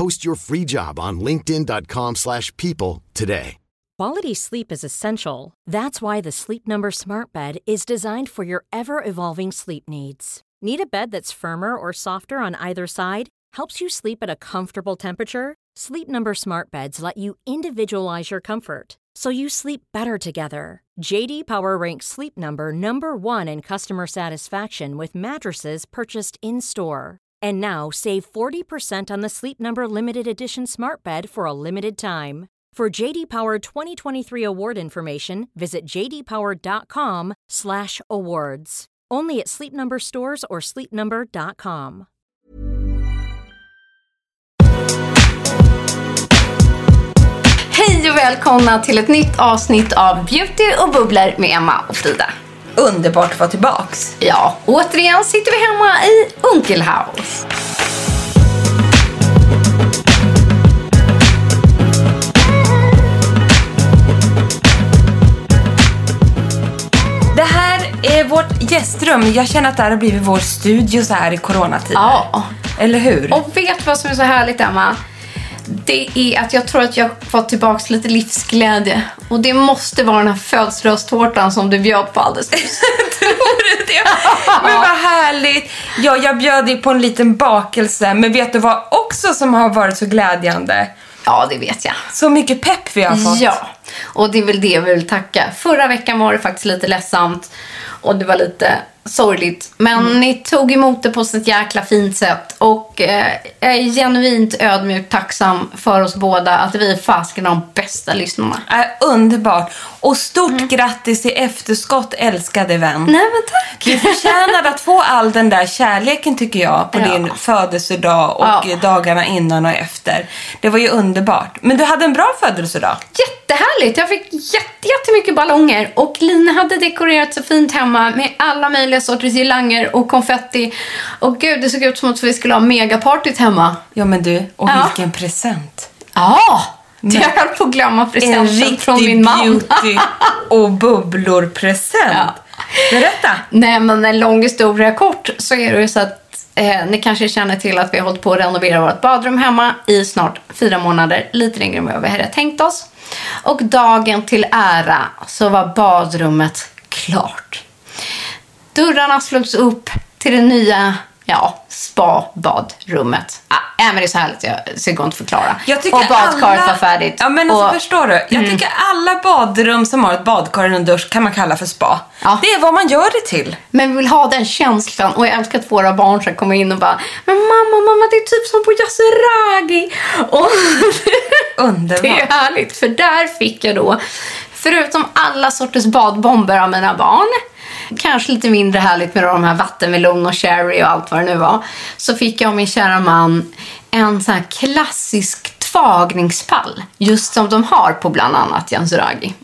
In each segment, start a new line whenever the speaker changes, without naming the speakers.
Post your free job on linkedin.com slash people today.
Quality sleep is essential. That's why the Sleep Number Smart Bed is designed for your ever-evolving sleep needs. Need a bed that's firmer or softer on either side? Helps you sleep at a comfortable temperature? Sleep Number Smart Beds let you individualize your comfort so you sleep better together. JD Power ranks Sleep Number number 1 in customer satisfaction with mattresses purchased in-store. And now save 40% on the Sleep Number limited edition Smart Bed for a limited time. For JD Power 2023 award information, visit jdpower.com/awards. Only at Sleep Number stores or sleepnumber.com.
Hej och välkomna till ett nytt avsnitt av Beauty och bubblor med Emma och Frida.
Underbart att vara tillbaks.
Ja, återigen sitter vi hemma i Unkelhaus.
Det här är vårt gästrum. Jag känner att det här har blivit vår studio så här i coronatider.
Ja.
Eller hur?
Och vet vad som är så härligt Emma? Det är att jag tror att jag fått tillbaka lite livsglädje. Och det måste vara den här födelsedagstårtan som du bjöd på alldeles nyss.
Tror du det? Men vad härligt. Ja, jag bjöd dig på en liten bakelse. Men vet du vad också som har varit så glädjande?
Ja, det vet jag.
Så mycket pepp vi har fått.
Ja, och det är väl det vi vill tacka. Förra veckan var det faktiskt lite ledsamt och det var lite sorgligt. Men
Mm.
ni tog emot det på ett jäkla fint sätt. Och eh, jag är genuint ödmjukt tacksam för oss båda att vi är fasken de bästa lyssnarna.
Äh, underbart. Och stort grattis i efterskott, älskade vän.
Mm. Nej men tack!
Du förtjänade att få all den där kärleken tycker jag på
Ja.
din födelsedag och
Ja.
dagarna innan och efter. Det var ju underbart. Men du hade en bra födelsedag.
Jättehärligt! Jag fick jätte, jättemycket ballonger och Lina hade dekorerat så fint hemma med alla möjliga sorters girlanger och konfetti. Och gud, det såg ut som att vi skulle ha megapartyt hemma.
Ja men du, och
Ja.
vilken present.
Ja! Jag höll på att glömma
En
presenten
riktig
från min man.
beauty och bubblor-present.
Ja.
Berätta.
Nej, men en lång historia kort så är det ju så att eh, ni kanske känner till att vi har hållit på att renovera vårt badrum hemma i snart fyra månader. Lite längre än vad vi hade tänkt oss. Och dagen till ära så var badrummet klart. Dörrarna slogs upp till det nya ja, spa-badrummet. Ah, äh, men det är så härligt, jag, det går inte förklara.
Jag tycker
och badkaret
alla...
var färdigt.
Ja, men alltså,
och,
förstår du? Jag tycker alla badrum som har ett badkar och en dusch kan man kalla för spa.
Ja.
Det är vad man gör det till.
Men vi vill ha den känslan och jag älskar att våra barn ska komma in och bara Men mamma, mamma, det är typ som på Yasuragi. Och
Underbart.
det är härligt för där fick jag då, förutom alla sorters badbomber av mina barn, kanske lite mindre härligt med de här vattenmelon och cherry och allt vad det nu var, så fick jag av min kära man en sån här klassisk tvagningspall, just som de har på bland annat Yasuragi.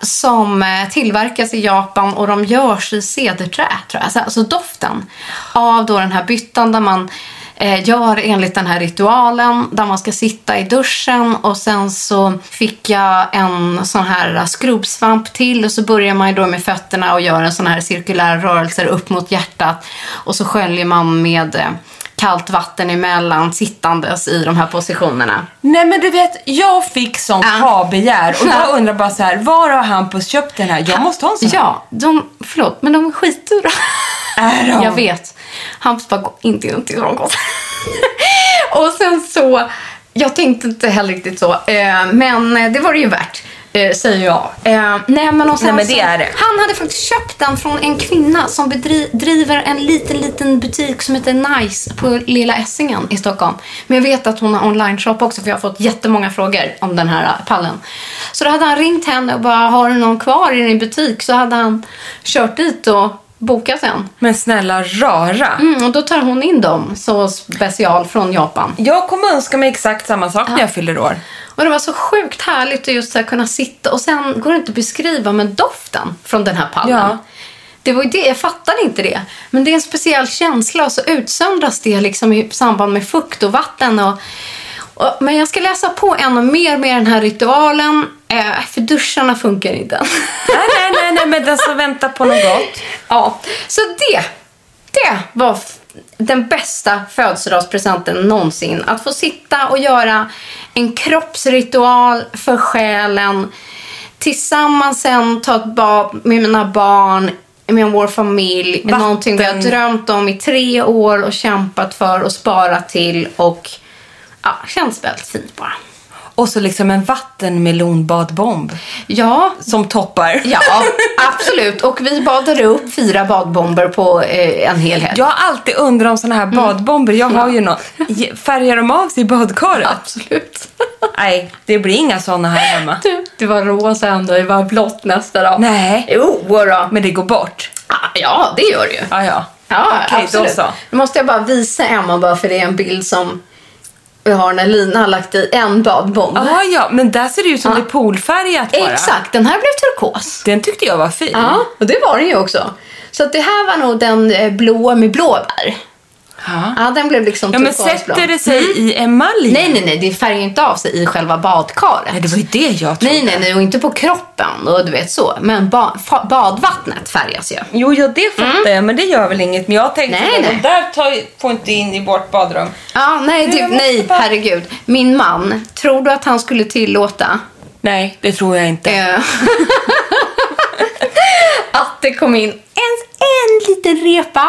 Som eh, tillverkas i Japan och de görs i cederträ, tror jag. Så- Alltså doften av då den här byttan där man gör enligt den här ritualen där man ska sitta i duschen och sen så fick jag en sån här skrubbsvamp till och så börjar man ju då med fötterna och gör en sån här cirkulär rörelse upp mot hjärtat och så sköljer man med eh, kallt vatten emellan sittandes i de här positionerna.
Nej men du vet, jag fick sånt
Ja.
ha-begär och jag undrar bara så här, var har Hampus köpt den här? Jag måste ha en sån här.
Ja, de, förlåt, men de är skitdyra.
Är de?
Jag vet. Hampus bara, gå inte in till gott. Och sen så, jag tänkte inte heller riktigt så, eh, men det var det ju värt. eh, Säger jag. Eh, nej, men, och sen
Nej, men det är det.
Han hade faktiskt köpt den från en kvinna som driver en liten, liten butik som heter Nice på Lilla Essingen i Stockholm. Men jag vet att hon har online-shop också för jag har fått jättemånga frågor om den här pallen. Så då hade han ringt henne och bara, har du någon kvar i din butik? Så hade han kört dit och bokat en.
Men snälla rara.
Mm, och då tar hon in dem så special från Japan.
Jag kommer önska mig exakt samma sak när jag fyller år.
Och det var så sjukt härligt att just så kunna sitta och sen går det inte att beskriva men doften från den här pallen.
Ja.
Det var ju det, jag fattade inte det. Men det är en speciell känsla och så utsöndras det liksom i samband med fukt och vatten. Och, och, men jag ska läsa på ännu mer med den här ritualen. Eh, för duscharna funkar inte.
nej, nej, nej, nej, men som väntar på något gott.
Ja, så det, det var den bästa födelsedagspresenten någonsin. Att få sitta och göra en kroppsritual för själen. Tillsammans sen ta ett bad med mina barn, med vår familj.
Vatten.
Någonting vi har drömt om i tre år och kämpat för och sparat till. Och ja, känns väldigt fint bara.
Och så liksom en vattenmelonbadbomb
Ja,
som toppar.
ja absolut. Och vi badade upp fyra badbomber på eh, en hel helg.
Jag har alltid undrat om såna här badbomber. Jag har ju någon. Ge- Färgar de av sig i badkaret?
Absolut.
Nej, det blir inga såna här hemma.
Du, det var rosa dag, det var blått nästa dag.
Nej.
Jo, då.
Men det går bort.
Ah, Ja, det gör det ju.
Ja, ja.
Ja,
Okej, då
absolut.
så.
Nu måste jag bara visa Emma bara för det är en bild som vi har när Lina har lagt i en badbomb.
Ja, ja, men där ser det ut som det är poolfärgat bara.
Exakt, den här blev turkos.
Den tyckte jag var fin.
Ja, och det var den ju också. Så att det här var nog den eh, blåa med blåbär.
Ja.
Ja, den blev liksom
Ja, men
turkosblå.
sätter det sig i emalj?
Nej, nej, nej, det färgar inte av sig i själva badkaret.
Nej, det var ju det jag trodde.
Nej, nej, nej, och inte på kroppen och du vet så. Men ba- badvattnet färgas ju.
Jo, ja, det fattar jag, men det gör väl inget. Men jag tänkte
Nej,
att
nej.
där tar, får inte in i vårt badrum.
Ja, nej,
Du,
nej,
bara-
herregud. Min man, tror du att han skulle tillåta
Nej, det tror jag inte.
eh, att det kom in en, en liten repa?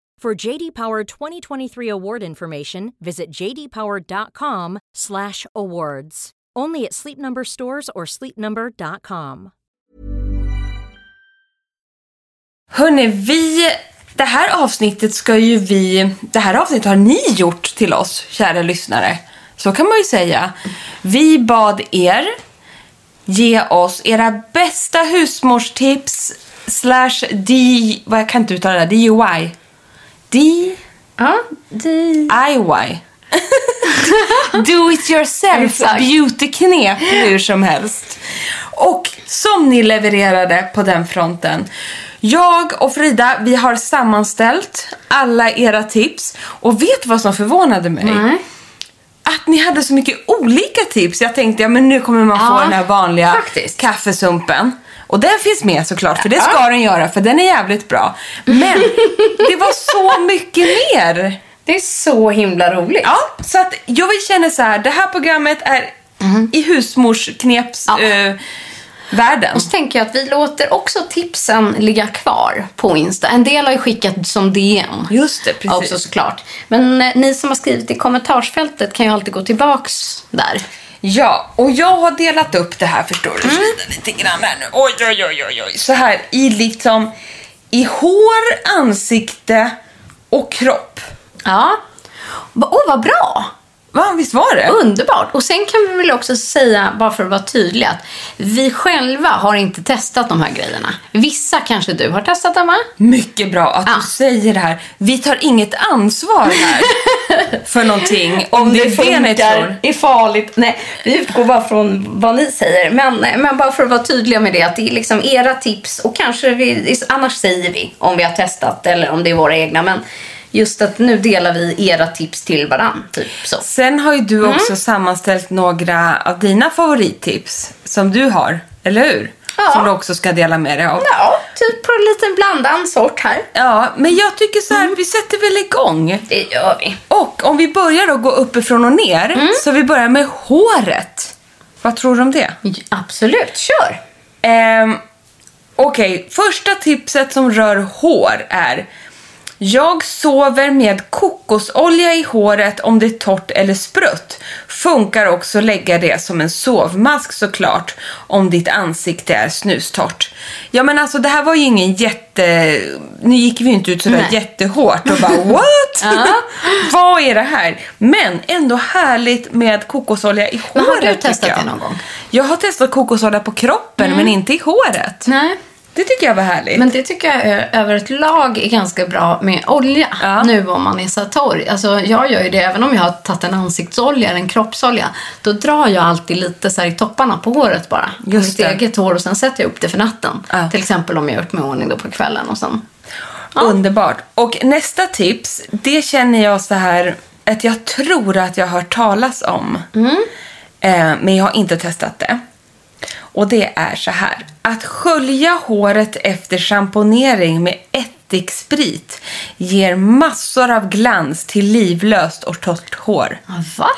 For JD Power 2023 award information, visit jdpower.com/awards. Only at Sleep Number stores or sleepnumber.com.
Hörni, vi... Det här avsnittet ska ju vi... Det här avsnittet har ni gjort till oss, kära lyssnare. Så kan man ju säga. Vi bad er ge oss era bästa husmorstips slash D... Vad jag kan inte uttala det. DUI. D...
Ja, det...
IY. do it yourself beauty-knep hur som helst. Och som ni levererade på den fronten. Jag och Frida, vi har sammanställt alla era tips. Och vet vad som förvånade mig?
Nej.
Att ni hade så mycket olika tips. Jag tänkte, ja men nu kommer man få
Ja,
den här vanliga
faktiskt.
kaffesumpen. Och den finns med såklart, för det ska den göra, för den är jävligt bra. Men det var så mycket mer.
Det är så himla roligt.
Ja, så att jag vill känna så här, det här programmet är i husmorskneps
Ja.
eh, världen.
Och så tänker jag att vi låter också tipsen ligga kvar på Insta. En del har ju skickat som DM.
Just det, precis.
Också såklart. Men eh, ni som har skrivit i kommentarsfältet kan ju alltid gå tillbaks där.
Ja, och jag har delat upp det här förstår du Frida, lite grann här nu. Oj, oj, oj, oj, oj. Så här i liksom i hår, ansikte och kropp.
Ja. Åh, oh, vad bra!
Va, visst var det?
Underbart! Och sen kan vi väl också säga, bara för att vara tydliga, att vi själva har inte testat de här grejerna. Vissa kanske du har testat, Emma?
Mycket bra att
Ja.
du säger det här. Vi tar inget ansvar här för någonting. Om, det är det ni tror.
är farligt. Nej, vi utgår bara från vad ni säger. Men, men bara för att vara tydliga med det, att det är liksom era tips och kanske vi, annars säger vi om vi har testat eller om det är våra egna. Men just att nu delar vi era tips till varann. Typ så.
Sen har ju du också sammanställt några av dina favorittips som du har, eller hur?
Ja.
Som du också ska dela med dig av.
Ja, typ på en liten blandad sort här.
Ja, men jag tycker så här, vi sätter väl igång.
Det gör vi.
Och om vi börjar då gå uppifrån och ner, så vi börjar med håret. Vad tror du om det?
Absolut, kör!
Ehm, Okej, första tipset som rör hår är jag sover med kokosolja i håret om det är torrt eller sprött. Funkar också lägga det som en sovmask såklart om ditt ansikte är snustort. Ja men alltså det här var ju ingen jätte... Nu gick vi ju inte ut sådär
Nej.
jättehårt och bara what? Vad är det här? Men ändå härligt med kokosolja i håret
Men har du testat det någon gång?
Jag har testat kokosolja på kroppen men inte i håret.
Nej.
Det tycker jag var härligt.
Men det tycker jag är, över ett lag är ganska bra med olja.
Ja.
Nu om man är så torr. Alltså, jag gör ju det även om jag har tagit en ansiktsolja eller en kroppsolja. Då drar jag alltid lite så här i topparna på håret bara.
Just
mitt
det.
eget hår och sen sätter jag upp det för natten.
Ja.
Till exempel om jag har gjort mig ordning då på kvällen och sen.
Underbart. Och nästa tips, det känner jag så här att jag tror att jag har hört talas om. Eh, men jag har inte testat det. Och det är så här. Att skölja håret efter schamponering med ättiksprit ger massor av glans till livlöst och torrt hår.
Va?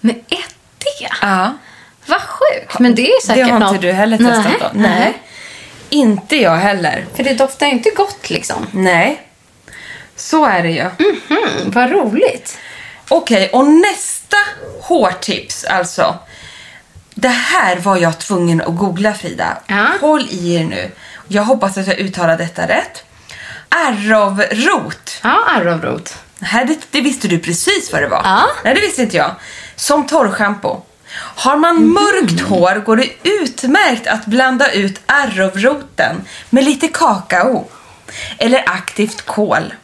Med ättika?
Ja.
Vad sjukt. Men det är
Det
säkert
har inte
något...
du heller testat
Nej.
då? Nej. Inte jag heller.
För det doftar ju inte gott liksom.
Nej. Så är det ju.
Mm, vad roligt.
Okej, och nästa hårtips alltså. Det här var jag tvungen att googla Frida.
Ja.
Håll i er nu. Jag hoppas att jag uttalar detta rätt. Arrovrot.
Ja, arrovrot.
Det, det visste du precis vad det var.
Ja.
Nej, det visste inte jag. Som torrschampo. Har man mörkt hår går det utmärkt att blanda ut arrovroten med lite kakao eller aktivt kol.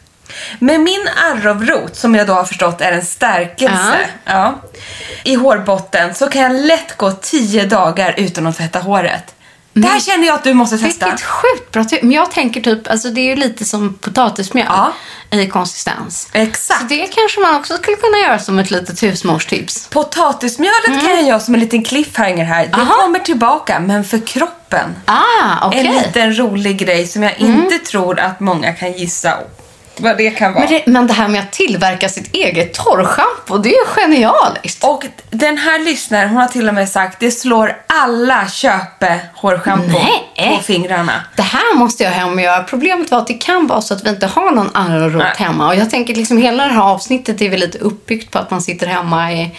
Med min arrovrot, som jag då har förstått är en stärkelse, ja. i hårbotten så kan jag lätt gå 10 dagar utan att tvätta håret. Det här känner jag att du måste testa.
Vilket sjukt bra. Men jag tänker typ, alltså det är ju lite som potatismjöl
Ja.
i konsistens.
Exakt.
Så det kanske man också skulle kunna göra som ett litet husmorstips.
Potatismjölet kan jag göra som en liten cliffhanger här. Det
Mm. Aha.
kommer tillbaka, men för kroppen.
Ah, okej.
En liten rolig grej som jag inte tror att många kan gissa vad det kan vara.
Men det, men det här med att tillverka sitt eget torrschampo, det är ju genialiskt.
Och den här lyssnaren, hon har till och med sagt det slår alla köpe hårschampo på fingrarna.
Det här måste jag hem och göra. Problemet var att det kan vara så att vi inte har någon arrowroot
Nej.
hemma. Och jag tänker liksom hela det här avsnittet är väl lite uppbyggt på att man sitter hemma i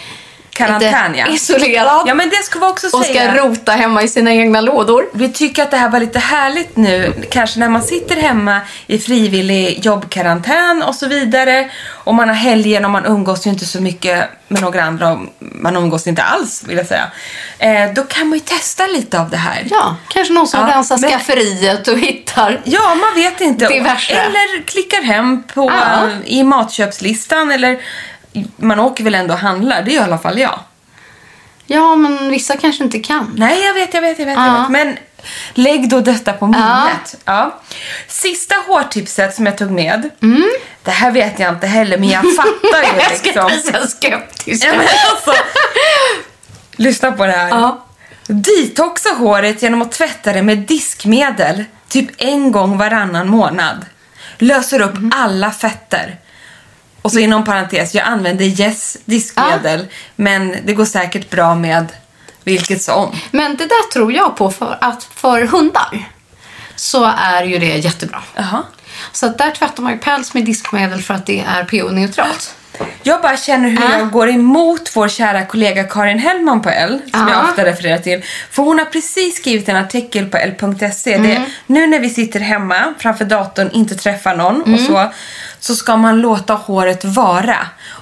Karantän, ja.
isolerad
Ja, men det ska vi också
och
säga.
ska rota hemma i sina egna lådor.
Vi tycker att det här var lite härligt nu, kanske när man sitter hemma i frivillig jobbkarantän och så vidare. Och man har helgen och man umgås ju inte så mycket med några andra. och Man umgås inte alls vill jag säga. Eh, då kan man ju testa lite av det här.
Ja, kanske någon som
Ja,
rensar
men-
skafferiet och hittar
Ja, man vet inte.
Diverse.
Eller klickar hem på,
Ja.
eh, i matköpslistan eller man åker väl ändå och handlar. Det gör i alla fall jag.
Ja, men vissa kanske inte kan.
Nej, jag vet, jag vet, jag vet. Jag
Ja.
vet. Men lägg då detta på minnet. Ja. Sista hårtipset som jag tog med. Det här vet jag inte heller, men jag fattar ju
Mm. jag ska
liksom.
inte skeptisk.
Ja, men alltså, lyssna på det här.
Ja.
Detoxa håret genom att tvätta det med diskmedel typ en gång varannan månad. Löser upp
Mm.
alla fetter. Och så inom parentes, jag använder Yes diskmedel men det går säkert bra med vilket som.
Men det där tror jag på för att för hundar så är ju det jättebra.
Jaha.
Så att där tvättar man ju päls med diskmedel för att det är pH-neutralt.
Jag bara känner hur
Ja.
jag går emot vår kära kollega Karin Hellman på L, som
Ja.
jag ofta refererar till. För hon har precis skrivit en artikel på L.se.
Mm.
Det, nu när vi sitter hemma framför datorn, inte träffar någon
Mm.
och så, så ska man låta håret vara.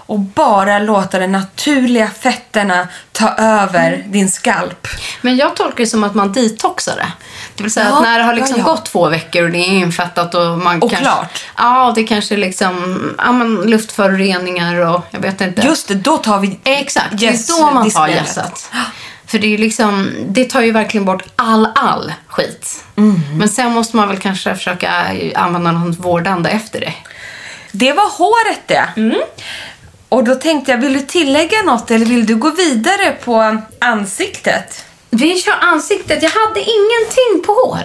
Och bara låta de naturliga fetterna ta över
Mm.
din skalp.
Men jag tolkar det som att man detoxar det. Det vill säga
Ja,
att när det har liksom
ja, ja.
gått två veckor och det är infettat och man
Och
kanske...
klart.
Ja, det kanske liksom ja, men luftföroreningar och jag vet inte.
Just det, då tar vi
Exakt, det
Yes,
är då man tar gässat. För det är liksom, det tar ju verkligen bort all, all skit.
Mm.
Men sen måste man väl kanske försöka använda något vårdande efter det.
Det var håret det.
Mm.
Och då tänkte jag, vill du tillägga något eller vill du gå vidare på ansiktet?
Vi kör ansiktet. Jag hade ingenting på hår.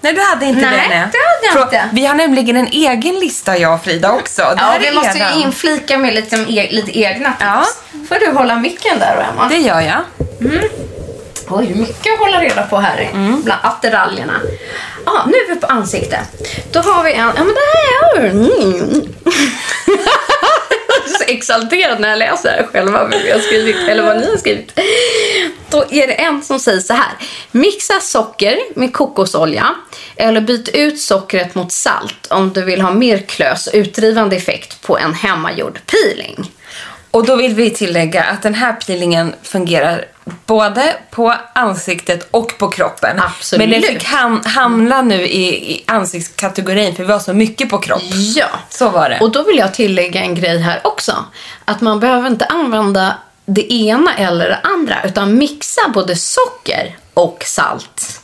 Nej, du hade inte
Nej,
det. nej.
det hade jag inte.
Vi har nämligen en egen lista, jag och Frida också. Det
Ja, vi måste ju inflika med lite, e- lite egna tips.
Ja.
Får du hålla micken där, Emma?
Det gör jag.
Oj, mycket att hålla reda på här bland attiraljerna. Ja, nu är vi på ansikte. Då har vi en... Ja, men det här är... Mm. Jag så exalterad när jag läser här själva vad vi har skrivit, eller vad ni har skrivit. Då är det en som säger så här. Mixa socker med kokosolja eller byt ut sockret mot salt om du vill ha mer klös och utdrivande effekt på en hemmagjord peeling.
Och då vill vi tillägga att den här peelingen fungerar både på ansiktet och på kroppen.
Absolut.
Men den fick ham- hamna nu i, i ansiktskategorin för vi har så mycket på kropp.
Ja.
Så var det.
Och då vill jag tillägga en grej här också. Att man behöver inte använda det ena eller det andra utan mixa både socker och salt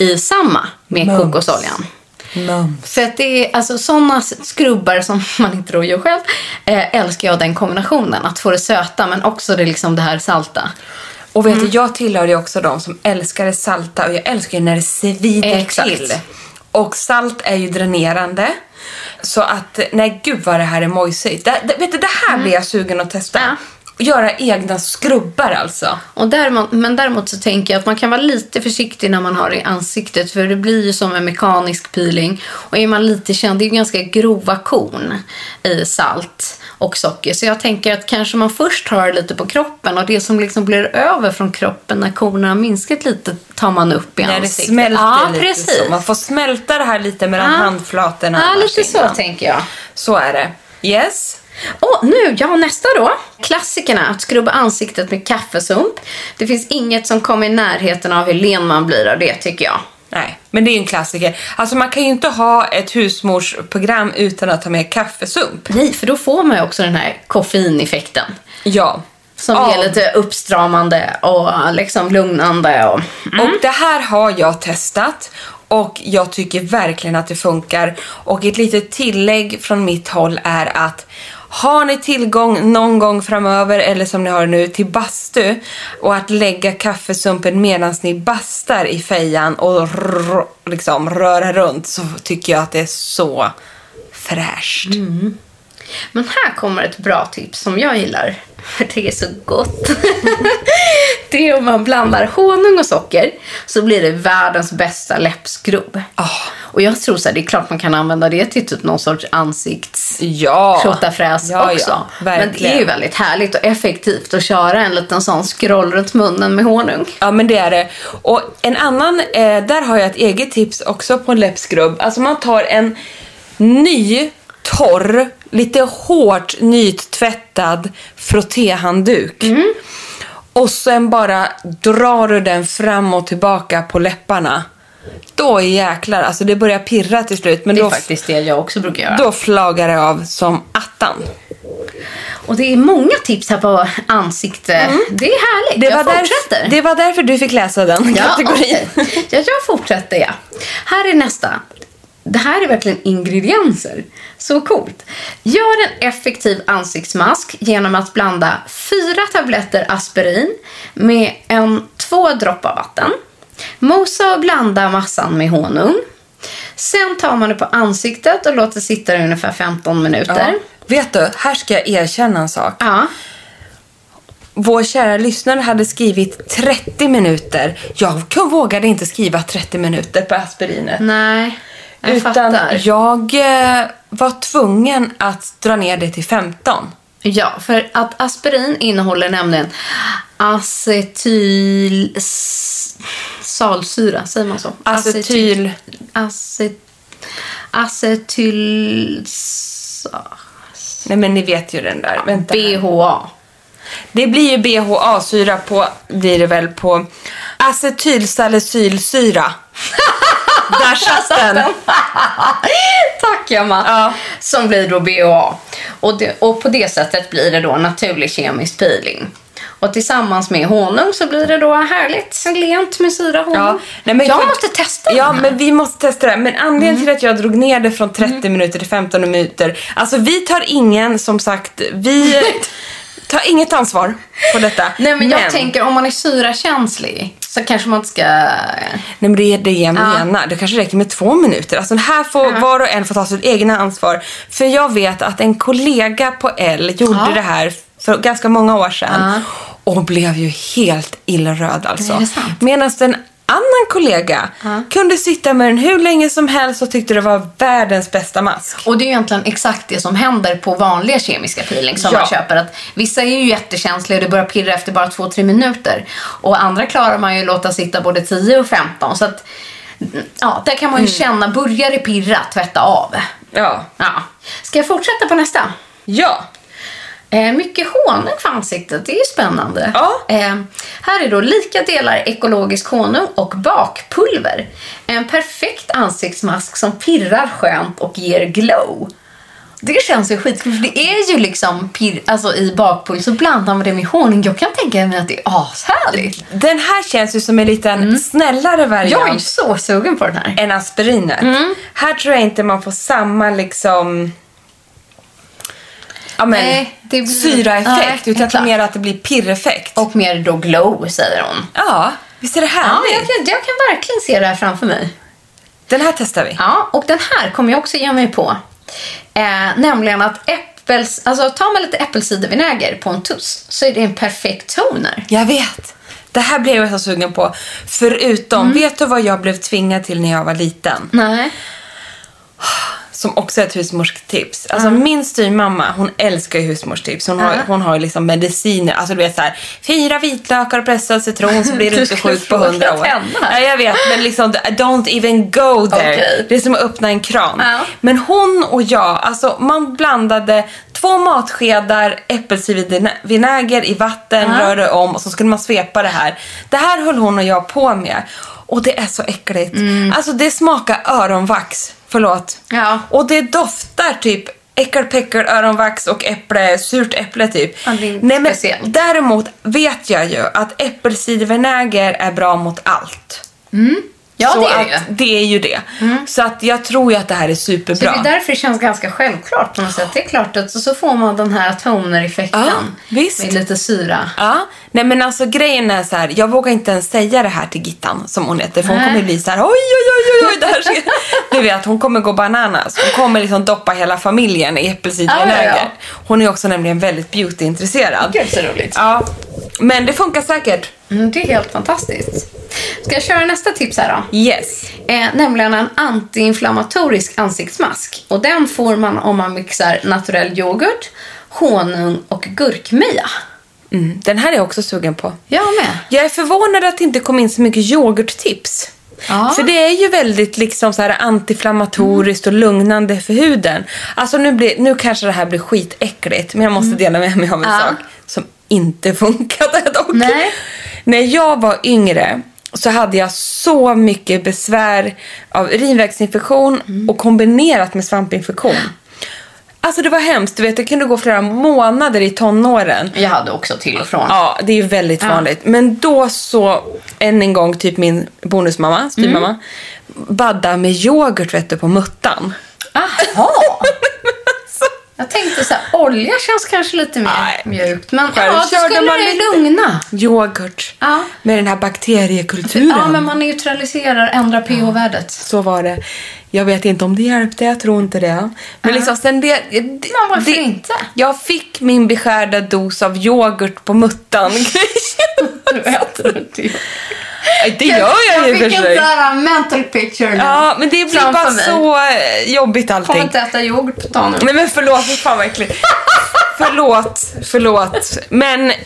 i samma med
Mums.
kokosoljan.
Mums.
För att det är alltså sådana skrubbar som man inte då gör själv eh, älskar jag den kombinationen. Att få det söta men också det, liksom det här salta.
Och vet du, jag tillhör ju också de som älskar det salta och jag älskar ju när det svider
Exakt.
till. Och salt är ju dränerande. Så att, nej gud vad det här är mojsigt. Det, det, vet du, det här blir jag sugen att testa.
Ja.
Göra egna skrubbar alltså.
Och däremot, men däremot så tänker jag att man kan vara lite försiktig när man har det i ansiktet för det blir ju som en mekanisk peeling. Och är man lite känd, det är ju ganska grova korn i salt och socker. Så jag tänker att kanske man först har det lite på kroppen och det som liksom blir över från kroppen när kornen har minskat lite tar man upp i
När det
ansiktet.
smälter
ja,
lite
precis.
så. Man får smälta det här lite mellan
Ja.
handflatorna.
Ja, lite så
innan.
tänker jag.
Så är det. Yes.
Och nu, ja nästa då. Klassikerna, att skrubba ansiktet med kaffesump. Det finns inget som kommer i närheten av hur len man blir av det tycker jag.
Nej, men det är en klassiker. Alltså man kan ju inte ha ett husmorsprogram utan att ta med kaffesump.
Nej, för då får man ju också den här koffeineffekten.
Ja.
Som
Ja.
är lite uppstramande och liksom lugnande. Och...
Och det här har jag testat och jag tycker verkligen att det funkar. Och ett litet tillägg från mitt håll är att har ni tillgång någon gång framöver eller som ni har nu till bastu och att lägga kaffesumpen medan ni bastar i fejan och rr, liksom röra runt så tycker jag att det är så fräscht. Mm.
Men här kommer ett bra tips som jag gillar. För det är så gott. det är om man blandar honung och socker så blir det världens bästa läppskrubb.
Ah.
Och jag tror så här, det är klart man kan använda det till typ någon sorts ansikts...
Ja!
tjottafräs
Ja,
också.
ja,
Men det är ju väldigt härligt och effektivt att köra en liten sån scroll runt munnen med honung.
Ja men det är det. Och en annan, eh, där har jag ett eget tips också på en läppskrubb. Alltså man tar en ny, torr, lite hårt nytvättad frottéhandduk. Och sen bara drar du den fram och tillbaka på läpparna. Då jäklar, alltså det börjar pirra till slut. Men
Det är
då,
faktiskt det jag också brukar göra.
då flagar det av som attan.
Och det är många tips här på ansikte. Det är härligt.
Mm. Det
jag
var,
fortsätter.
därför, det var därför du fick läsa den
Ja,
kategorin.
okej. ja, jag fortsätter ja. Här är nästa. Det här är verkligen ingredienser. Så coolt. Gör en effektiv ansiktsmask genom att blanda fyra tabletter aspirin med en, två droppar vatten. Mosa och blanda massan med honung. Sen tar man det på ansiktet och låter sitta i ungefär 15 minuter.
Ja. Vet du, här ska jag erkänna en sak.
Ja.
Vår kära lyssnare hade skrivit 30 minuter. Jag vågade inte skriva 30 minuter på aspirinet.
Nej, jag
utan
fattar.
jag eh, var tvungen att dra ner det till 15.
Ja, för att aspirin innehåller nämligen acetyl... Salsyra, säger man så?
Acetyl...
Acet, acetyl...
Nej men ni vet ju den där. Vänta.
BHA.
Det blir ju BHA-syra på, blir det väl på acetylsalicylsyra. Där satt den.
Tack Emma.
Ja.
Som blir då BHA. Och, det, och på det sättet blir det då naturlig kemisk peeling. Och tillsammans med honung så blir det då härligt lent med syra honung.
Ja, nej, men
jag
för-
måste testa
Ja, men vi måste testa det. Men anledningen
Mm.
till att jag drog ner det från 30 minuter till 15 minuter. Alltså vi tar ingen, som sagt, vi tar inget ansvar på detta.
Nej men jag tänker om man är syrakänslig så kanske man inte ska...
Nej men det är det jag menar. Det kanske räcker med två minuter. Alltså här får var och en få ta sitt egna ansvar. För jag vet att en kollega på L gjorde
Ja.
det här för ganska många år sedan. Och blev ju helt illröd alltså. Medan en annan kollega kunde sitta med den hur länge som helst och tyckte det var världens bästa mask.
Och det är ju egentligen exakt det som händer på vanliga kemiska peeling som
Ja.
man köper. Att vissa är ju jättekänsliga och det börjar pirra efter bara 2-3 minuter. Och andra klarar man ju låta sitta både 10 och 15. Så att, ja, där kan man ju känna, börjar det pirra, tvätta av.
Ja.
Ja. Ska jag fortsätta på nästa?
Ja.
Eh, mycket honung för ansiktet, det är ju spännande.
Ja.
Eh, här är då lika delar ekologisk honung och bakpulver. En perfekt ansiktsmask som pirrar skönt och ger glow. Det känns ju skitkul, för det är ju liksom pirr, alltså i bakpulver så blandar man det med honung. Jag kan tänka mig att det är ashärligt.
Den här känns ju som en liten snällare variant.
Jag är ju så sugen på den här.
än aspirinet.
Mm.
Här tror jag inte man får samma liksom ja, men,
Nej, det blir-
syraeffekt.
Nej,
utan jag
exakt.
mer att det blir pirreffekt.
Och mer då glow, säger hon.
Ja, visst är det
Ja,
härligt?
jag, kan- jag kan verkligen se det här framför mig.
Den här testar vi.
Ja, och den här kommer jag också ge mig på. Eh, nämligen att äppels, alltså, tar man lite äppelcidervinäger på en tuss så är det en perfekt toner.
Jag vet. Det här blev jag så sugen på. Förutom,
Mm.
vet du vad jag blev tvingad till när jag var liten?
Nej.
Som också är ett husmorstips. Alltså min styvmamma, hon älskar ju husmorstips. Hon, har, hon har ju liksom mediciner. Alltså du vet så här, fyra vitlökar och pressad citron så blir du inte sjuk på hundra år. Ja, jag vet, men liksom don't even go there.
Okej.
Det är som att öppna en kran.
Ja.
Men hon och jag, alltså man blandade två matskedar äppelcidervinäger i vatten, rörde om och så skulle man svepa det här. Det här höll hon och jag på med. Och det är så äckligt. Alltså det smakar öronvax. Förlåt.
Ja.
Och det doftar typ äckelpäckel, öronvax och äpple, surt äpple typ.
Ja, det är inte
Nej, men
speciellt.
däremot vet jag ju att äppelcidervinäger är bra mot allt.
Ja,
så
det är
att
det ju.
det är ju det. Så att jag tror ju att det här är
Så
superbra.
det är därför det känns ganska självklart på något sätt. Det är klart att så, så får man den här toner-effekten
Ja, visst.
med lite syra.
Ja, nej men alltså grejen är så här, jag vågar inte ens säga det här till Gittan som hon heter för hon
Nej.
kommer bli så här, oj oj oj oj, det här. Du vet, hon kommer gå bananas. Hon kommer liksom doppa hela familjen i äppelcidervinäger.
Ja, ja, ja.
Hon är också nämligen väldigt beautyintresserad.
Gud så roligt.
Ja, men det funkar säkert.
Mm, det är helt fantastiskt. Ska jag köra nästa tips här då?
Yes.
Eh, nämligen en antiinflammatorisk ansiktsmask. Och den får man om man mixar naturell yoghurt, honung och gurkmeja.
Mm, den här är jag också sugen på.
Jag med.
Jag är förvånad att det inte kom in så mycket yoghurttips.
Ja.
För det är ju väldigt liksom så här antiinflammatoriskt och lugnande för huden. Alltså nu, blir, nu kanske det här blir skitäckligt, men jag måste dela med mig av en
Ja.
sak som inte funkade dock.
Nej.
När jag var yngre så hade jag så mycket besvär av urinvägsinfektion och kombinerat med svampinfektion. Alltså det var hemskt. Du vet, det kunde gå flera månader i tonåren.
Jag hade också till och från.
Ja, det är ju väldigt vanligt. Men då så, än en gång, typ min bonusmamma, styvmamma,
Mm.
badda med yoghurt vet du, på muttan.
Aha! Jag tänkte så här, olja känns kanske lite mer
Nej.
mjukt. Men
Själv
ja, då skulle
man
det lugna.
Yoghurt.
Ja.
Med den här bakteriekulturen.
Ja, men man neutraliserar, ändrar pH-värdet.
Så var det. Jag vet inte om det hjälpte, jag tror inte det. Men liksom sen det... det
Men varför
det,
inte?
Jag fick min beskärda dos av yoghurt på muttan.
Du äter ju.
det gör jag ju i och för
fick en
sig.
sån mental picture nu.
Ja, men det blir bara så eh, jobbigt allting.
inte äta yoghurt på dagen.
Nej men förlåt, fy fan vad äckligt. förlåt, förlåt. Men eh,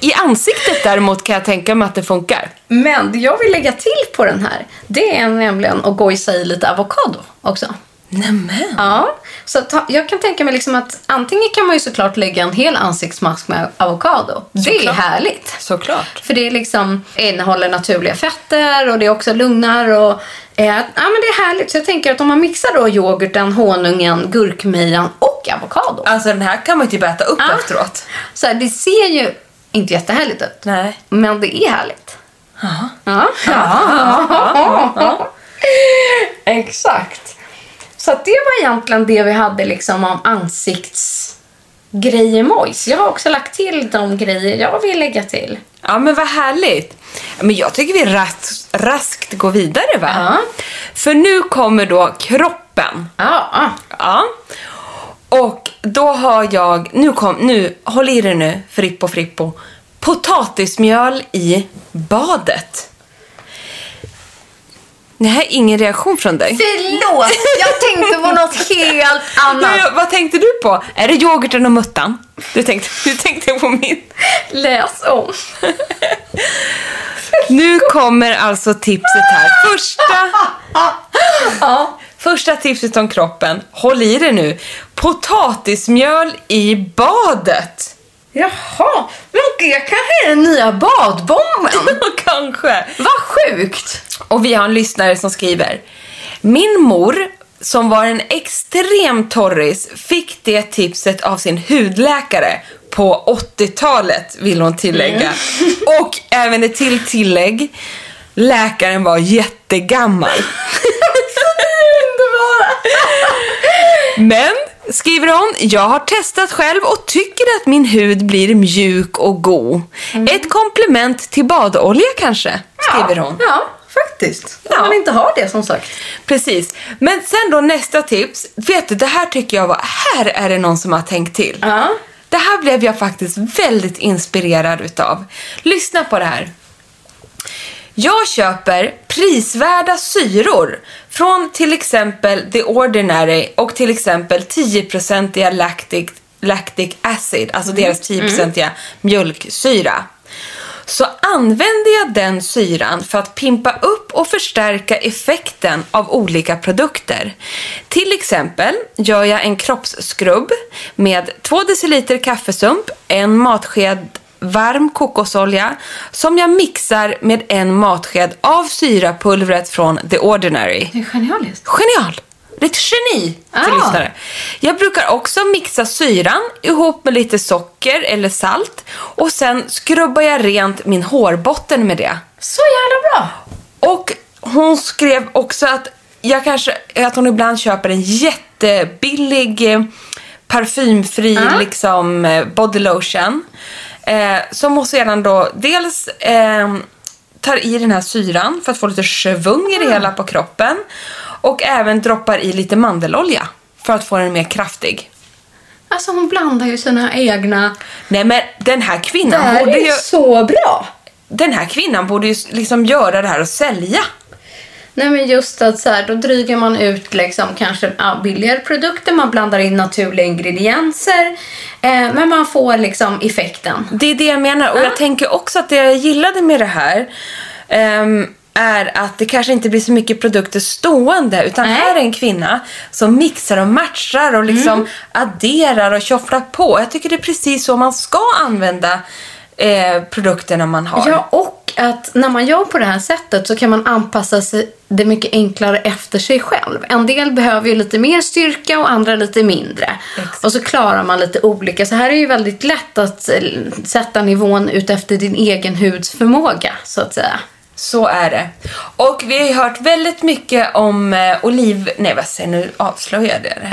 i ansiktet däremot kan jag tänka mig att det funkar.
Men det jag vill lägga till på den här, det är nämligen att gojsa i lite avokado också.
Nämen.
Ja, så ha- jag kan tänka mig liksom att antingen kan man ju såklart lägga en hel ansiktsmask med avokado. Det är härligt.
Såklart.
För det är liksom, innehåller naturliga fetter och det också lugnar och eh, ja, men det är härligt. Så jag tänker att om man mixar då yoghurten, honungen, gurkmejan och avokado.
Alltså den här kan man ju typ äta upp
Ja.
efteråt.
Så här, det ser ju inte jättehärligt ut.
Nej.
Men det är härligt.
Ja.
ja. Exakt. Så det var egentligen det vi hade liksom om ansiktsgrejer mojs. Jag har också lagt till de grejer jag vill lägga till.
Ja men vad härligt. Men jag tycker vi ras raskt går vidare va?
Ja.
För nu kommer då kroppen.
Ja. Ja.
Och då har jag, nu kom, nu, håll i dig nu Frippo Frippo. Potatismjöl i badet. Det här är ingen reaktion från dig.
Förlåt, jag tänkte på något helt annat.
Ja, vad tänkte du på? Är det yoghurten och muttan? Du tänkte, du tänkte på min.
Läs om.
Nu kommer alltså tipset här. Första, första tipset om kroppen. Håll i det nu. Potatismjöl i badet.
Jaha, men det kanske är den nya badbomben.
Kanske.
Vad sjukt.
Och vi har en lyssnare som skriver. Min mor, som var en extrem torris, fick det tipset av sin hudläkare på 80-talet, vill hon tillägga. Och även ett till tillägg. Läkaren var jättegammal. Men, skriver hon, jag har testat själv och tycker att min hud blir mjuk och god. Ett komplement till badolja kanske, skriver hon.
Ja, faktiskt. Om
Ja.
man inte har det som sagt.
Precis. Men sen då nästa tips. Vet du, det här tycker jag var... Här är det någon som har tänkt till.
Ja.
Det här blev jag faktiskt väldigt inspirerad utav. Lyssna på det här. Jag köper prisvärda syror från till exempel The Ordinary och till exempel 10-procentiga lactic, lactic acid, alltså deras 10-procentiga mjölksyra. Så använder jag den syran för att pimpa upp och förstärka effekten av olika produkter. Till exempel gör jag en kroppsskrubb med 2 deciliter kaffesump, en matsked varm kokosolja som jag mixar med en matsked av syrapulvret från The Ordinary.
Det är genialiskt.
Genial! Det är ett geni till
Ah.
lyssnare. Jag brukar också mixa syran ihop med lite socker eller salt och sen skrubbar jag rent min hårbotten med det.
Så jävla bra.
Och hon skrev också att jag kanske, att hon ibland köper en jättebillig eh, parfymfri liksom eh, body lotion. Eh, som sedan då dels eh, tar i den här syran för att få lite svung i det hela på kroppen. Och även droppar i lite mandelolja för att få den mer kraftig.
Alltså hon blandar ju sina egna...
Nej men den här
Det
kvinnan
här
borde
är
ju,
så bra.
den här kvinnan borde ju liksom göra det här och sälja.
Nej men just att så här, då dryger man ut liksom kanske ja, billigare produkter, man blandar in naturliga ingredienser. Eh, men man får liksom effekten.
Det är det jag menar. Och jag tänker också att det jag gillade med det här ehm, är att det kanske inte blir så mycket produkter stående utan
Nej.
här är en kvinna som mixar och matchar och liksom adderar och tjofflar på. Jag tycker det är precis så man ska använda eh, produkterna man har.
Ja, och att när man gör på det här sättet så kan man anpassa sig det mycket enklare efter sig själv. En del behöver ju lite mer styrka och andra lite mindre. Och så klarar man lite olika. Så här är ju väldigt lätt att eh, sätta nivån ut efter din egen huds förmåga, så att säga.
Så är det. Och vi har ju hört väldigt mycket om eh, oliv... Nej, vad säger jag? nu? Avslöjade jag det.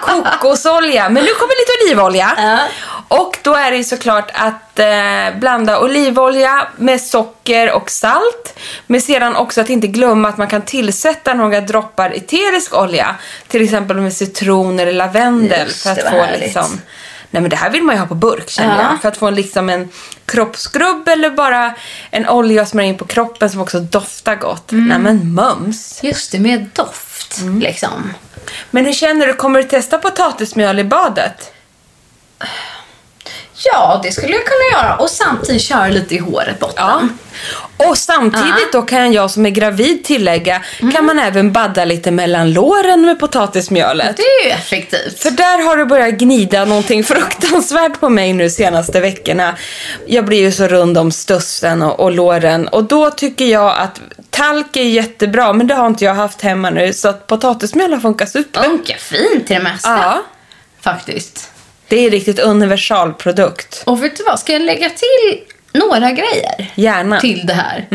Kokosolja. Men nu kommer lite olivolja. Och då är det ju såklart att eh, blanda olivolja med socker och salt. Men sedan också att inte glömma att man kan tillsätta några droppar eterisk olja. Till exempel med citron eller lavendel.
Just
för att få
härligt.
liksom... Nej men det här vill man ju ha på burk känner
Ja.
jag. För att få en, liksom en kroppsskrubb eller bara en olja att smörja in på kroppen som också doftar gott.
Mm.
Nej men mums.
Just det, med doft. Liksom.
Men hur känner du? Kommer du testa potatismjöl i badet?
Ja, det skulle jag kunna göra. Och samtidigt köra lite i håret botten.
Och samtidigt då kan jag som är gravid tillägga, kan man även badda lite mellan låren med potatismjölet.
Det är ju effektivt.
För där har det börjat gnida någonting fruktansvärt på mig nu senaste veckorna. Jag blir ju så rund om stussen och, och låren och då tycker jag att talk är jättebra men det har inte jag haft hemma nu så att potatismjöl har funkat super.
Funkar fint till det mesta.
Ja,
Faktiskt.
Det är riktigt universalprodukt.
Och vet du vad? Ska jag lägga till några grejer?
Gärna.
Till det här.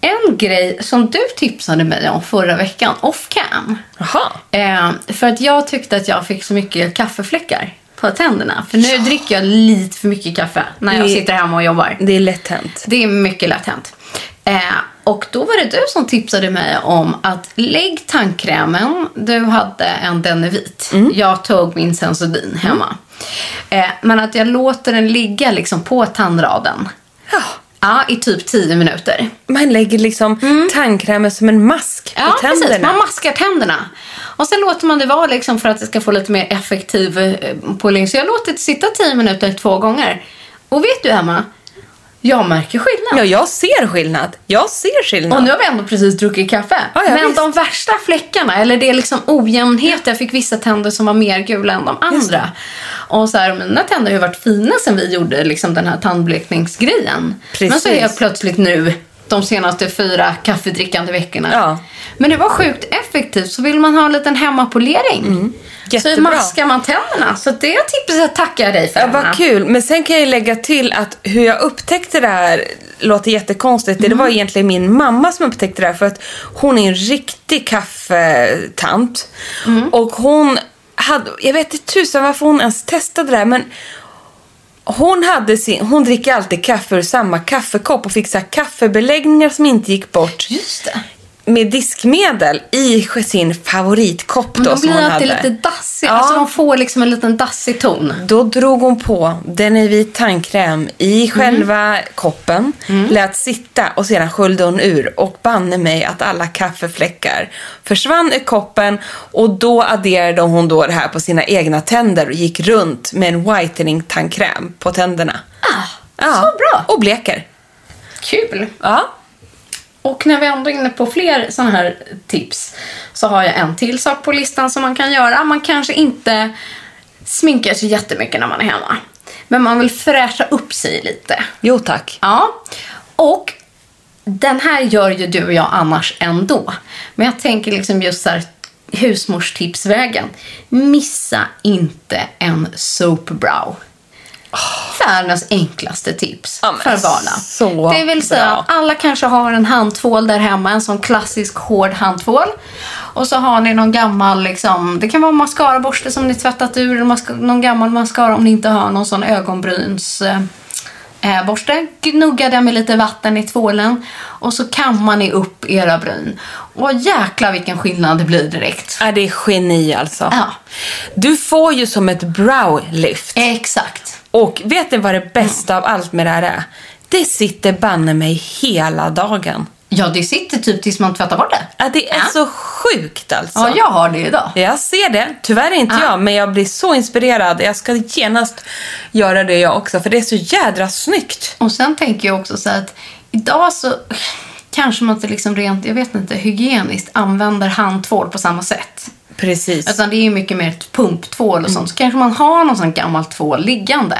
En grej som du tipsade mig om förra veckan, off cam.
Jaha.
Eh, för att jag tyckte att jag fick så mycket kaffefläckar på tänderna. För nu dricker jag lite för mycket kaffe när jag
Det-
sitter hemma och jobbar.
Det är lätt hänt.
Det är mycket lätt hänt. Eh, och då var det du som tipsade mig om att lägg tandkrämen. Du hade en Denevit. Jag tog min Sensodyne hemma. Eh, men att jag låter den ligga liksom på tandraden.
Ja.
Ja, i typ 10 minuter.
Man lägger liksom tandkrämen som en mask
Ja,
i tänderna.
precis. Man maskar tänderna. Och sen låter man det vara liksom för att det ska få lite mer effektiv eh, polering. Så jag låter det sitta 10 minuter två gånger. Och vet du Emma? Jag märker skillnad.
Ja, jag ser skillnad. Jag ser skillnad.
Och nu har vi ändå precis druckit kaffe.
Ja, ja,
Men
visst.
de värsta fläckarna, eller det är liksom ojämnhet. Jag fick vissa tänder som var mer gula än de andra. Och så här, mina tänder har ju varit fina sen vi gjorde liksom den här tandblekningsgrejen. Men så är
Precis.
jag plötsligt nu, de senaste fyra kaffedrickande veckorna.
Ja.
Men det var sjukt effektivt. Så vill man ha en liten hemmapolering. Så
Mm. Jättebra.
maskar man tänderna. Så det tipset tackar jag dig för.
Ja, vad kul. Men sen kan jag lägga till att hur jag upptäckte det här låter jättekonstigt. Det var egentligen min mamma som upptäckte det här för att hon är en riktig kaffetant. Och hon hade, jag vet inte tusan varför hon ens testade det här men hon, hade sin, hon dricker alltid kaffe ur samma kaffekopp och fick så här kaffebeläggningar som inte gick bort
Just det
med diskmedel i sin favoritkopp då som
blir
hon
alltid lite dassiga.
Ja.
Alltså de får liksom en liten dassig ton.
Då drog hon på den i vit tandkräm i själva koppen, lät sitta och sedan sköljde hon ur och banne mig att alla kaffefläckar försvann ur koppen och då adderade hon då det här på sina egna tänder och gick runt med en whitening tandkräm på tänderna.
Ah, så bra.
Och bleker.
Kul.
Ja.
Och när vi ändå är inne på fler sådana här tips så har jag en till sak på listan som man kan göra. Man kanske inte sminkar sig jättemycket när man är hemma. Men man vill fräscha upp sig lite.
Jo tack.
Ja. Och den här gör ju du och jag annars ändå. Men jag tänker liksom just så här husmorstipsvägen. Missa inte en soap brow. Världens enklaste tips
Ja,
för
så
det vill säga
bra.
att alla kanske har en handtvål där hemma, en sån klassisk hård handtvål. Och så har ni någon gammal, liksom, det kan vara mascaraborste som ni tvättat ur, någon gammal mascara om ni inte har någon sån ögonbryns... Eh, eh, borste. Gnugga den med lite vatten i tvålen och så kammar ni upp era bryn. Och jäkla vilken skillnad det blir direkt.
Ja, det är geni alltså.
Ja.
Du får ju som ett brow lift.
Exakt.
Och vet ni vad det bästa av allt med det här är? Det sitter banne mig hela dagen.
Ja, det sitter typ tills man tvättar bort det.
Ja, det är
Ja.
så sjukt alltså.
Ja, jag har det idag.
Jag ser det. Tyvärr inte
Ja.
jag, men jag blir så inspirerad. Jag ska genast göra det jag också, för det är så jädra snyggt.
Och sen tänker jag också så att idag så kanske man inte liksom rent, jag vet inte, hygieniskt använder handtvål på samma sätt.
Precis.
Utan det är ju mycket mer ett pumptvål och sånt. Så kanske man har någon sån gammal tvål liggande.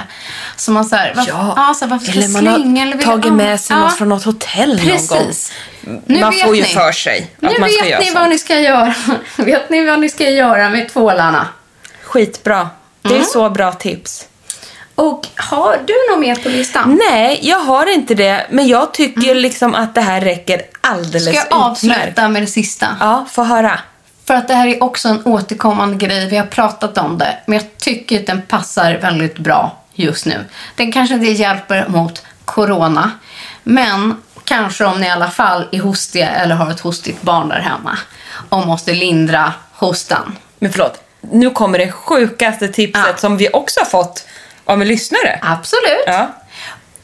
Så man så här, varför,
Ja,
så här, varför
eller man
slänga?
har
eller
tagit med sig
ja.
något från något hotell
Precis.
någon gång.
Nu
man
vet
får ju
ni.
för sig
Nu
att man ska
vet
göra
ni
så.
vad ni ska göra. vet ni vad ni ska göra med tvålarna?
Skitbra. Det är
Mm.
så bra tips.
Och har du något mer på listan?
Nej, jag har inte det. Men jag tycker liksom att det här räcker alldeles
Mm. Ska jag avsluta med det sista?
Ja, få höra.
För att det här är också en återkommande grej. Vi har pratat om det. Men jag tycker att den passar väldigt bra just nu. Den kanske inte hjälper mot corona. Men kanske om ni i alla fall är hostiga eller har ett hostigt barn där hemma. Och måste lindra hostan.
Men förlåt, nu kommer det sjukaste tipset
Ja.
som vi också har fått av en lyssnare.
Absolut.
Ja.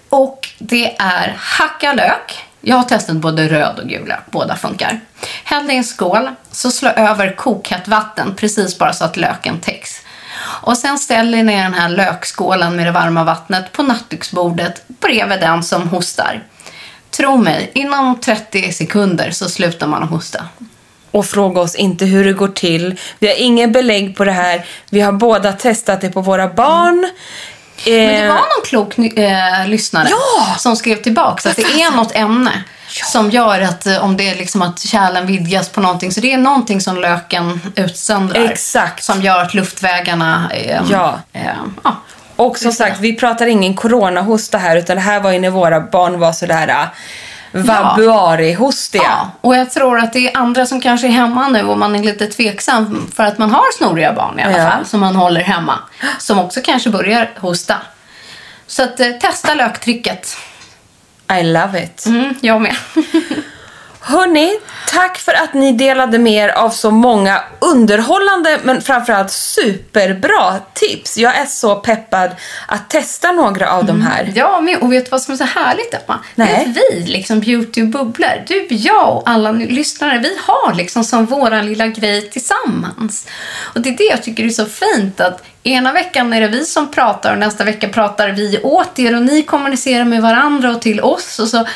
Och det är hacka lök. Jag har testat både röd och gul lök. Båda funkar. Häll det i en skål. Så slå över kokhett vatten precis bara så att löken täcks. Och sen ställer ni den här lökskålen med det varma vattnet på nattduksbordet bredvid den som hostar. Tro mig, inom 30 sekunder så slutar man att hosta.
Och fråga oss inte hur det går till. Vi har ingen belägg på det här. Vi har båda testat det på våra barn.
Men det
Eh,
var någon klok eh, lyssnare
Ja!
som skrev tillbaka att det är något ämne som gör att eh, om det är liksom att kärlen vidgas på någonting. Så det är någonting som löken utsöndrar.
Exakt.
Som gör att luftvägarna... Eh,
Ja.
Eh, ja.
Och som sagt, vi pratar ingen coronahosta här utan det här var ju när våra barn var sådär äh, vabuari-hostiga.
Ja, och jag tror att det är andra som kanske är hemma nu och man är lite tveksam för att man har snoriga barn i alla
Ja.
fall som man håller hemma. Som också kanske börjar hosta. Så att eh, testa löktricket.
I love it.
Mm, jag med.
Hörni, tack för att ni delade med er av så många underhållande men framförallt superbra tips. Jag är så peppad att testa några av de här.
Ja, men, och vet du vad som är så härligt Emma? Det är
Nej.
att vi, liksom Beauty bubblor, du, jag och alla lyssnare, vi har liksom som våran lilla grej tillsammans. Och det är det jag tycker är så fint att ena veckan är det vi som pratar och nästa vecka pratar vi åt er och ni kommunicerar med varandra och till oss och så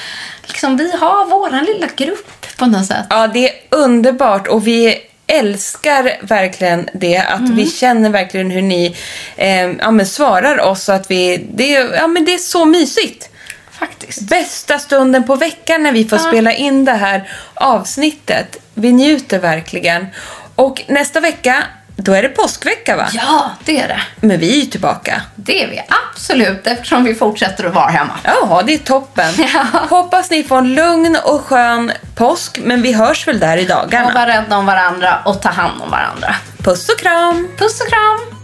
liksom vi har våran lilla grupp på något sätt.
Ja, det är underbart och vi älskar verkligen det. Att vi känner verkligen hur ni eh, ja, svarar oss. Att vi, det, är- ja, men det är så mysigt.
Faktiskt.
Bästa stunden på veckan när vi får spela in det här avsnittet. Vi njuter verkligen. Och nästa vecka, då är det påskvecka va?
Ja, det är det.
Men vi är ju tillbaka.
Det är vi absolut eftersom vi fortsätter att vara hemma.
Ja, det är toppen.
Ja.
Hoppas ni får en lugn och skön påsk, men vi hörs väl där i
Och
dagarna.
vara rädda om varandra och ta hand om varandra.
Puss och kram!
Puss och kram!